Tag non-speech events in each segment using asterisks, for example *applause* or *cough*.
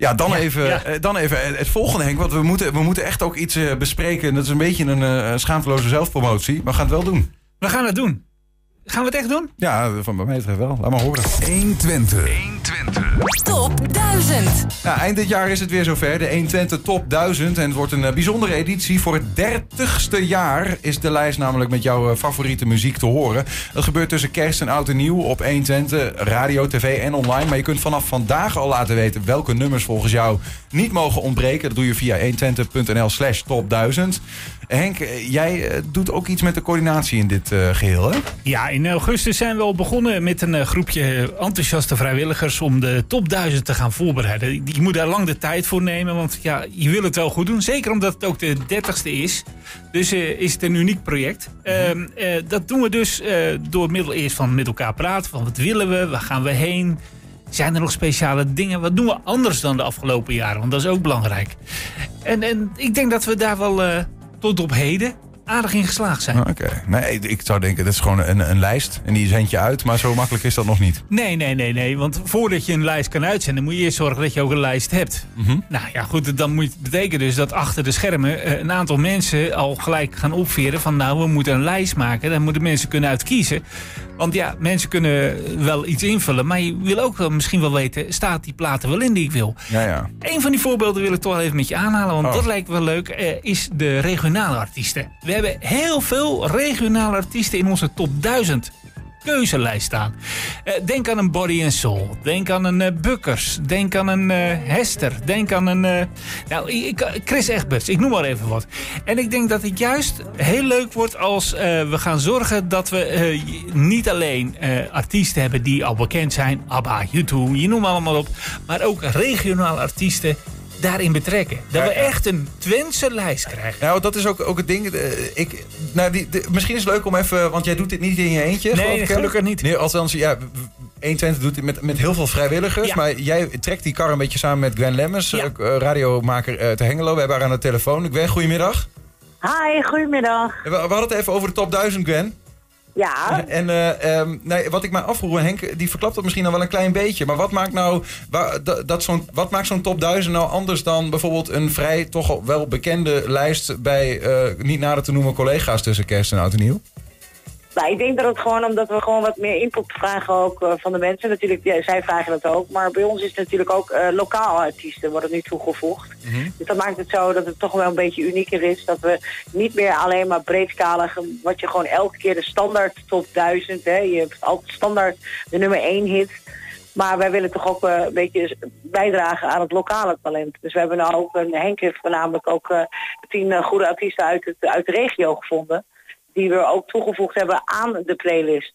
Ja, dan, even, eh, dan even het volgende, Henk. Want we moeten, we moeten echt ook iets uh, bespreken. Dat is een beetje een uh, schaamteloze zelfpromotie. Maar we gaan het wel doen. We gaan het doen. Gaan we het echt doen? Ja, van bij mij betreft wel. Laat maar horen. 120. 120. Top 1000. Ja, eind dit jaar is het weer zover. De 120 Top 1000. En het wordt een bijzondere editie. Voor het 30ste jaar is de lijst namelijk met jouw favoriete muziek te horen. Dat gebeurt tussen kerst en oud en nieuw op 120, radio, tv en online. Maar je kunt vanaf vandaag al laten weten welke nummers volgens jou niet mogen ontbreken. Dat doe je via 120.nl slash top 1000. Henk, jij doet ook iets met de coördinatie in dit uh, geheel, hè? Ja, in augustus zijn we al begonnen met een groepje enthousiaste vrijwilligers om de top 1000 te gaan voorbereiden. Je moet daar lang de tijd voor nemen, want ja, je wil het wel goed doen. Zeker omdat het ook de 30ste is. Dus uh, is het een uniek project. Uh, uh, dat doen we dus door middel eerst van met elkaar praten. Van wat willen we? Waar gaan we heen? Zijn er nog speciale dingen? Wat doen we anders dan de afgelopen jaren? Want dat is ook belangrijk. En, en ik denk dat we daar wel tot op heden aardig in geslaagd zijn. Oké. Nee, ik zou denken, dat is gewoon een, een lijst. En die zend je uit, maar zo makkelijk is dat nog niet. Nee, nee, nee, nee. Want voordat je een lijst kan uitzenden, moet je eerst zorgen dat je ook een lijst hebt. Mhm. Nou ja, goed, dan moet het betekenen dus dat achter de schermen eh, een aantal mensen al gelijk gaan opveren van nou, we moeten een lijst maken. Daar moeten mensen kunnen uitkiezen. Want ja, mensen kunnen wel iets invullen, maar je wil ook wel misschien wel weten, staat die platen wel in die ik wil? Ja, ja. Een van die voorbeelden wil ik toch wel even met je aanhalen, want Oh. dat lijkt wel leuk, eh, is de regionale artiesten. We hebben heel veel regionale artiesten in onze top 1000 keuzelijst staan. Eh, denk aan een Body and Soul. Denk aan een eh, Bukkers. Denk aan een eh, Hester. Denk aan een... nou, Chris Egberts. Ik noem maar even wat. En ik denk dat het juist heel leuk wordt als we gaan zorgen dat we niet alleen artiesten hebben die al bekend zijn. ABBA, U2, je noem allemaal op. Maar ook regionale artiesten daarin betrekken. Dat Ja, we echt een Twentse lijst krijgen. Nou, dat is ook, ook het ding. Eh, Ik, nou, die, de- misschien is het leuk om even... Want jij doet dit niet in je eentje, Nee, gelukkig niet. Nee, althans, ja... 120 doet dit met, met heel veel vrijwilligers. Ja. Maar jij trekt die kar een beetje samen met Gwen Lemmers, Ja. eh, radiomaker uit te Hengelo. We hebben haar aan de telefoon. Gwen, goedemiddag. Hi, goedemiddag. We, we hadden het even over de top 1000, Gwen. Ja, *laughs* En eh, ehm, nee, wat ik mij afvroeg, Henk, die verklapt dat misschien al wel een klein beetje. Maar wat maakt nou dat, zo'n, wat maakt zo'n top 1000 nou anders dan bijvoorbeeld een vrij toch wel bekende lijst bij eh, niet nader te noemen collega's tussen kerst en oud en nieuw? Nou, ik denk dat het gewoon omdat we gewoon wat meer input vragen ook eh, van de mensen. Natuurlijk, ja, zij vragen dat ook. Maar bij ons is het natuurlijk ook eh, lokaal artiesten worden nu toegevoegd. Dus dat maakt het zo dat het toch wel een beetje unieker is. Dat we niet meer alleen maar breedskalig, wat je gewoon elke keer de standaard top 1000, hè, je hebt altijd standaard de nummer 1 hit. Maar wij willen toch ook eh, een beetje bijdragen aan het lokale talent. Dus we hebben nou ook een Henk heeft voornamelijk ook eh, tien eh, goede artiesten uit, het, uit de regio gevonden. Die we ook toegevoegd hebben aan de playlist.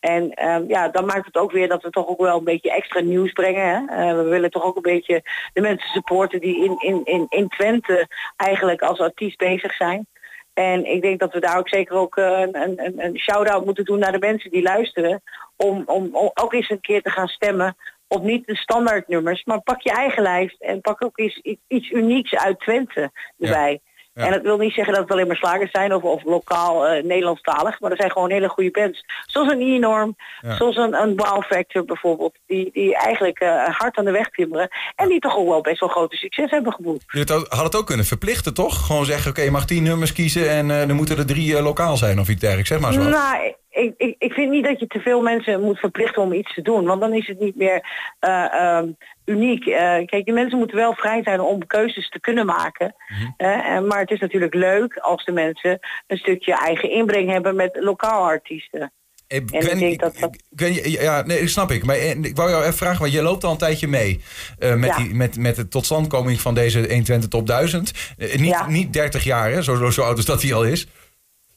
En ehm, ja, dan maakt het ook weer dat we toch ook wel een beetje extra nieuws brengen. Hè? Eh, we willen toch ook een beetje de mensen supporten die in, in, in, in Twente eigenlijk als artiest bezig zijn. En ik denk dat we daar ook zeker ook eh, een, een, een, een shout-out moeten doen naar de mensen die luisteren. Om, om, om ook eens een keer te gaan stemmen op niet de standaardnummers, maar pak je eigen lijst en pak ook eens iets, iets unieks uit Twente erbij. Ja. En dat wil niet zeggen dat het alleen maar slagers zijn of, of lokaal eh, Nederlandstalig, maar er zijn gewoon hele goede bands. Zoals een E-norm, Ja. zoals een, een Wow Factor bijvoorbeeld, die, die eigenlijk eh, hard aan de weg timmeren en die toch ook wel best wel grote succes hebben geboekt. Je had het ook kunnen verplichten, toch? Gewoon zeggen, oké, je mag tien nummers kiezen en eh dan moeten er drie lokaal zijn of iets dergelijks. Zeg maar zo. Nou, ik, ik, ik vind niet dat je te veel mensen moet verplichten om iets te doen. Want dan is het niet meer eh, ehm, uniek. Eh, kijk, die mensen moeten wel vrij zijn om keuzes te kunnen maken. En- maar het is natuurlijk leuk als de mensen een stukje eigen inbreng hebben met lokaal artiesten. Ik Gwen, denk dat dat- ja, nee, snap ik. Maar eh, ik wou jou even vragen, want je loopt al een tijdje mee met, Ja. die, met, met de totstandkoming van deze 120 top 1000. Eh, niet, Ja. niet 30 jaar, hè? Zo, zo, zo oud als dat hij al is.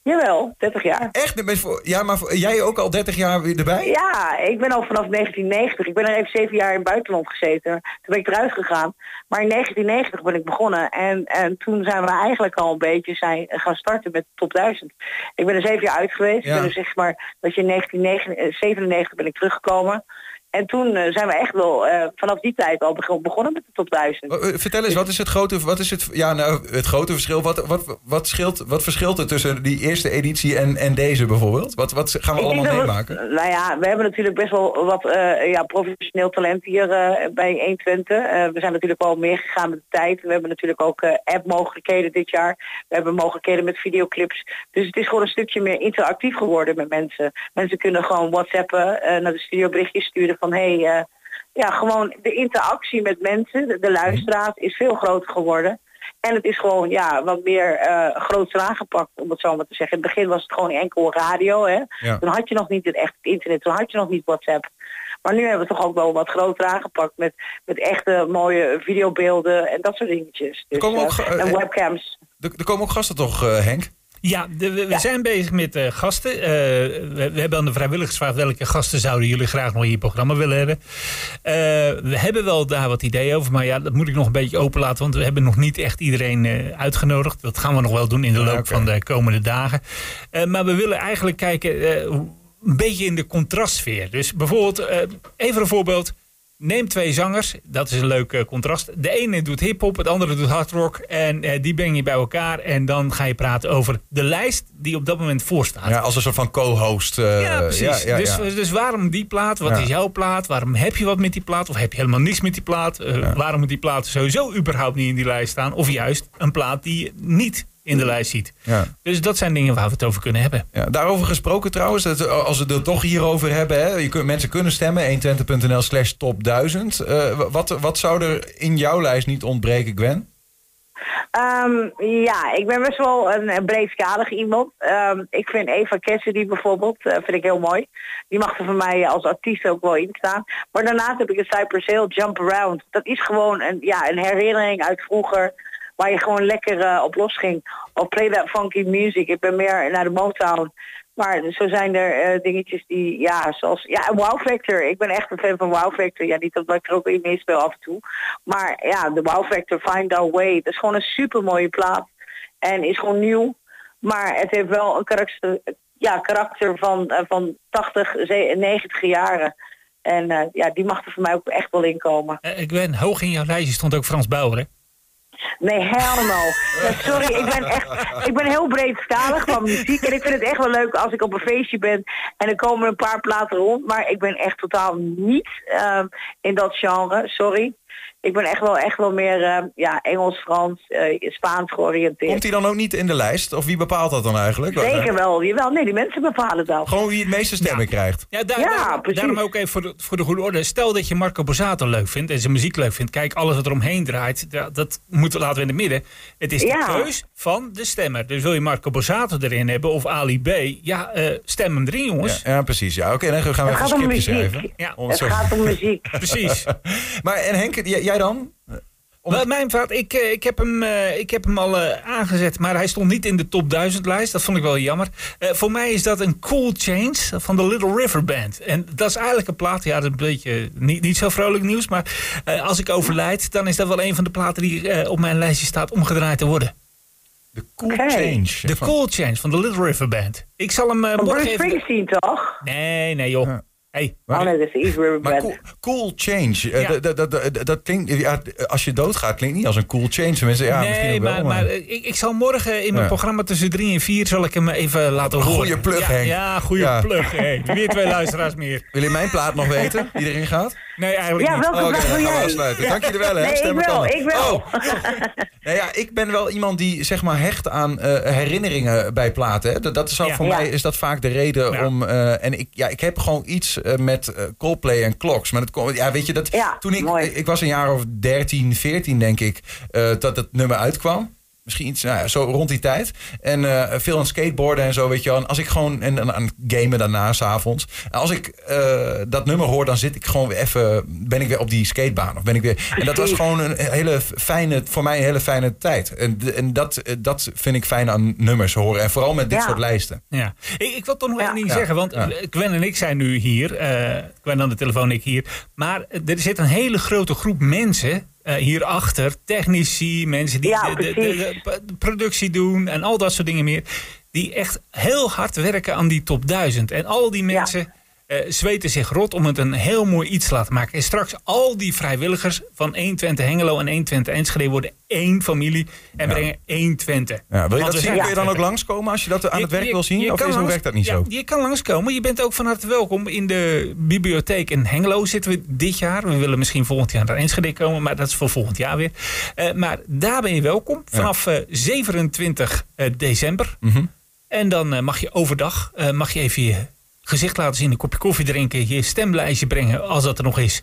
Jawel, 30 jaar. Echt? Ja, maar jij ook al 30 jaar weer erbij? Ja, ik ben al vanaf 1990. Ik ben er even zeven jaar in het buitenland gezeten. Toen ben ik eruit gegaan. Maar in 1990 ben ik begonnen. En, en toen zijn we eigenlijk al een beetje zijn, gaan starten met top 1000. Ik ben er zeven jaar uit geweest. Ja. Ik ben er zeg maar, dat je in 1997 ben ik teruggekomen. En toen eh, zijn we echt wel eh, vanaf die tijd al beg- begonnen met de top 1000. Oh, eh, Vertel eens, wat is het grote, wat is het, ja, nou, het grote verschil? Wat, wat, wat, scheelt, wat verschilt er tussen die eerste editie en, en deze bijvoorbeeld? Wat, wat gaan we Ik allemaal dat we- meemaken? nou ja, we hebben natuurlijk best wel wat ja, professioneel talent hier bij 120. Eh, we zijn natuurlijk wel meer gegaan met de tijd. We hebben natuurlijk ook app-mogelijkheden dit jaar. We hebben mogelijkheden met videoclips. Dus het is gewoon een stukje meer interactief geworden met mensen. Mensen kunnen gewoon whatsappen, naar de studio berichtjes sturen van... hey, eh, ja, gewoon de interactie met mensen, de, de is veel groter geworden. En het is gewoon ja, wat meer eh groots aangepakt, om het zo maar te zeggen. In het begin was het gewoon enkel radio. Hè? Ja. Toen had je nog niet het echt internet, toen had je nog niet WhatsApp. Maar nu hebben we toch ook wel wat groter aangepakt met, met echte mooie videobeelden en dat soort dingetjes. Dus, komen ook eh, eh, en webcams. Er, er komen ook gasten toch, Henk? Ja, de- we, Ja. zijn bezig met eh, gasten. Eh, we, we hebben aan de vrijwilligers gevraagd welke gasten zouden jullie graag nog in je programma willen hebben. Eh, we hebben wel daar wat ideeën over, maar ja, dat moet ik nog een beetje openlaten, want we hebben nog niet echt iedereen uitgenodigd. Dat gaan we nog wel doen in de Ja, loop van de komende dagen. Maar we willen eigenlijk kijken een beetje in de contrastsfeer. Dus bijvoorbeeld, even een voorbeeld. Neem twee zangers, dat is een leuk eh, contrast. De ene doet hip-hop, het andere doet hardrock. En eh, die breng je bij elkaar. En dan ga je praten over de lijst die op dat moment voorstaat. Ja, als een soort van co-host. eh, Ja, precies. ja, ja, dus, ja. dus waarom die plaat? Wat is jouw plaat? Waarom heb je wat met die plaat? Of heb je helemaal niks met die plaat? Waarom moet die plaat sowieso überhaupt niet in die lijst staan? Of juist een plaat die niet in de lijst ziet. Ja. Dus dat zijn dingen waar we het over kunnen hebben. Ja, daarover gesproken trouwens, dat, als we het toch hierover hebben, hè, je kunt, mensen kunnen stemmen, 120.nl slash top 1000. Eh, wat, wat zou er in jouw lijst niet ontbreken, Gwen? Ehm, ja, ik ben best wel een, een breedschalig iemand. Ehm, ik vind Eva Cassidy bijvoorbeeld, eh, vind ik heel mooi. Die mag er voor mij als artiest ook wel in staan. Maar daarnaast heb ik een Cypress Hill Jump Around. Dat is gewoon een, ja, een herinnering uit vroeger. Waar je gewoon lekker eh, op los ging. Of play that funky music. Ik ben meer naar de Motown. Maar zo zijn er eh, dingetjes die, ja, zoals, ja, Wow Factor. Ik ben echt een fan van Wow Factor. Ja, niet omdat ik er ook in meespeel af en toe. Maar ja, de Wow Factor, Find Our Way. Dat is gewoon een super mooie plaat. En is gewoon nieuw. Maar het heeft wel een karakter, ja, karakter van, eh, van 80, ze- 90 jaren. En ja, die mag er voor mij ook echt wel in komen. Eh, ik ben hoog in jouw lijstje stond ook Frans Bauer, hè? Nee. Ja, sorry, ik ben echt, ik ben heel breedskalig van muziek. En ik vind het echt wel leuk als ik op een feestje ben en er komen een paar platen rond. Maar ik ben echt totaal niet ehm, in dat genre, sorry. Ik ben echt wel, echt wel meer ehm, ja, Engels, Frans, eh, Spaans georiënteerd. Komt hij dan ook niet in de lijst? Of wie bepaalt dat dan eigenlijk? Zeker wel, jawel. Nee, die mensen bepalen dat. Gewoon wie het meeste stemmen krijgt. Ja, daar, Ja, daar- precies. daarom ook even voor de, voor de goede orde. Stel dat je Marco Borsato leuk vindt en zijn muziek leuk vindt. Kijk, alles wat er omheen draait, dat moeten we laten we in het midden. Het is de keus van de stemmer. Dus wil je Marco Borsato erin hebben of Ali B, ja, eh, stem hem erin, jongens. ja precies. Ja, Oké, dan gaan we Het even een scriptje muziek. schrijven. Ja. Het sorry. gaat om muziek. *laughs* Precies. *laughs* Maar en Henk, jij dan? Om- Mijn vaat, ik, eh, ik, heb hem, eh, ik heb hem al eh, aangezet, maar hij stond niet in de top 1000 lijst. Dat vond ik wel jammer. Eh, voor mij is dat een Cool Change van de Little River Band. En dat is eigenlijk een plaat, ja, dat is een beetje niet, niet zo vrolijk nieuws. Maar eh, als ik overlijd, dan is dat wel een van de platen die eh, op mijn lijstje staat om gedraaid te worden. De Cool. Change. De Cool Change van de Little River Band. Ik zal hem Van morgen Bruce. Springsteen toch? Nee, nee joh. Ja. Hey, Oh is *laughs* Maar cool, cool change, eh, Ja. dat- dat- dat- dat- dat klinkt, ja, als je doodgaat klinkt niet als een cool change. Tenminste, ja, misschien nee, ook wel. maar, maar eh, ik, ik zal morgen in mijn Ja. programma tussen drie en vier zal ik hem even laten horen. Goeie plug, ja, Henk. Ja, goede Ja. plug. Hey. Weer twee luisteraars meer. Wil je mijn plaat nog weten, die erin gaat? Nee, eigenlijk Ja, niet. welke Oh, dan wil gaan we jij? afsluiten. Dank jullie wel, hè. Nee, ik wel, ik wel. Oh. *laughs* Nou ja, ik ben wel iemand die zeg maar hecht aan eh, herinneringen bij platen. Hè. Dat, dat is Ja. voor Ja. mij is dat vaak de reden Ja. om. eh, en ik, ja, ik heb gewoon iets eh, met Coldplay en Clocks. Maar dat ja, weet je dat. Ja, toen ik, mooi. ik was een jaar of 13, 14 denk ik, eh, dat het nummer uitkwam. Misschien iets, nou ja, zo rond die tijd. En eh, veel aan skateboarden en zo, weet je wel. En als ik gewoon, en, en aan het gamen daarna, s'avonds. En als ik eh, dat nummer hoor, dan zit ik gewoon weer even, ben ik weer op die skatebaan. Of ben ik weer, en dat was gewoon een hele fijne, voor mij een hele fijne tijd. En, en dat, dat vind ik fijn aan nummers horen. En vooral met dit Ja. soort lijsten. Ja. Ik, ik wil toch nog Ja. ding Ja. zeggen. Want Ja. Gwen en ik zijn nu hier. eh Gwen aan de telefoon, ik hier. Maar er zit een hele grote groep mensen hierachter. Technici, mensen die Ja, de, de, de- precies. de- de productie doen en al dat soort dingen meer. Die echt heel hard werken aan die top 1000. En al die mensen eh, zweten zich rot om het een heel mooi iets te laten maken. En straks al die vrijwilligers van 120 Hengelo en 120 Enschede worden één familie en brengen 120. Ja, wil je Want dat zien? Kun je dan ook 120. langskomen als je dat aan Je- het werk je- wil zien? Of is, hoe werkt dat niet ja, zo? Je kan langskomen. Je bent ook van harte welkom. In de bibliotheek in Hengelo zitten we dit jaar. We willen misschien volgend jaar naar Enschede komen, maar dat is voor volgend jaar weer. Eh, maar daar ben je welkom vanaf eh, 27 eh, december. Mhm. En dan mag je overdag mag je even je gezicht laten zien, een kopje koffie drinken, je stemlijstje brengen als dat er nog is.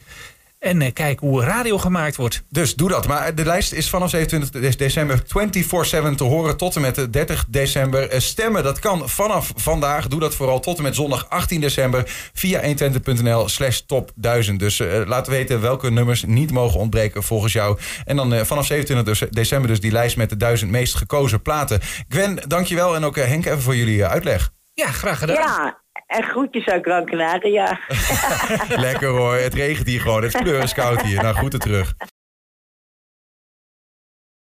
En eh, kijken hoe radio gemaakt wordt. Dus doe dat. Maar de lijst is vanaf 27 de- december 24-7 te horen tot en met de 30 december. Eh, Stemmen, dat kan vanaf vandaag. Doe dat vooral tot en met zondag 18 december via 120.nl slash top 1000. Dus eh, laat weten welke nummers niet mogen ontbreken volgens jou. En dan eh, vanaf 27 dus- december dus die lijst met de 1000 meest gekozen platen. Gwen, dankjewel. En ook eh, Henk even voor jullie eh, uitleg. Ja, graag gedaan. Ja, en groetjes uit Gran Canaria. *laughs* Lekker hoor. Het regent hier gewoon. Het is pleuris koud hier. Nou, groeten terug.